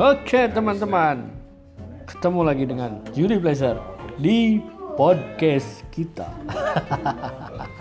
Oke teman-teman, ketemu lagi dengan Juri Blazer di podcast kita.